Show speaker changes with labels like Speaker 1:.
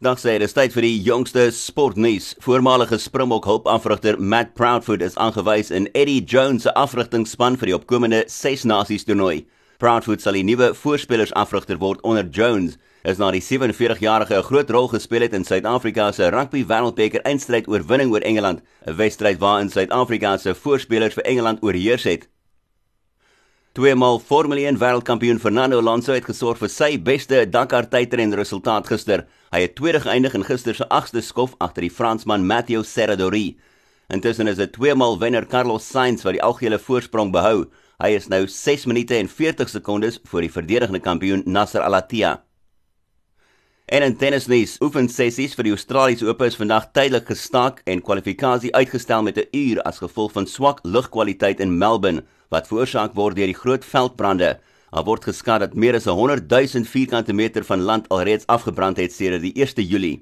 Speaker 1: Dag sê dit is tyd vir die jongste sportnuus. Voormalige Springbok hulpafrigter Matt Proudfoot is aangewys in Eddie Jones se afrigtingspan vir die opkomende Ses Nasies toernooi. Proudfoot sal die nuwe voorspelersafrigter word onder Jones. Is na die 47-jarige 'n groot rol gespeel het in Suid-Afrika se rugby wêreldbeker eindstryd oorwinning oor Engeland, 'n wedstryd waarin Suid-Afrika se voorspelers vir Engeland oorheers het. Tweemaal Formule 1 wêreldkampioen Fernando Alonso het gesorg vir sy beste Dakar tydren resultaat gister. Hy het tweede geëindig in gister se 8ste skof agter die Fransman Matteo Serradori. Intussen is dit tweemaal wenner Carlos Sainz wat die algehele voorsprong behou. Hy is nou 6 minute en 40 sekondes voor die verdedigende kampioen Nasser Al-Attiyah. En in tennisnuus, oefensessies vir die Australiese Ope is vandag tydelik gestaak en kwalifikasie uitgestel met 'n uur as gevolg van swak lugkwaliteit in Melbourne wat veroorsaak word deur die groot veldbrande. Daar word geskat dat meer as 100 000 vierkante meter van land alreeds afgebrand het sedert die 1 Julie.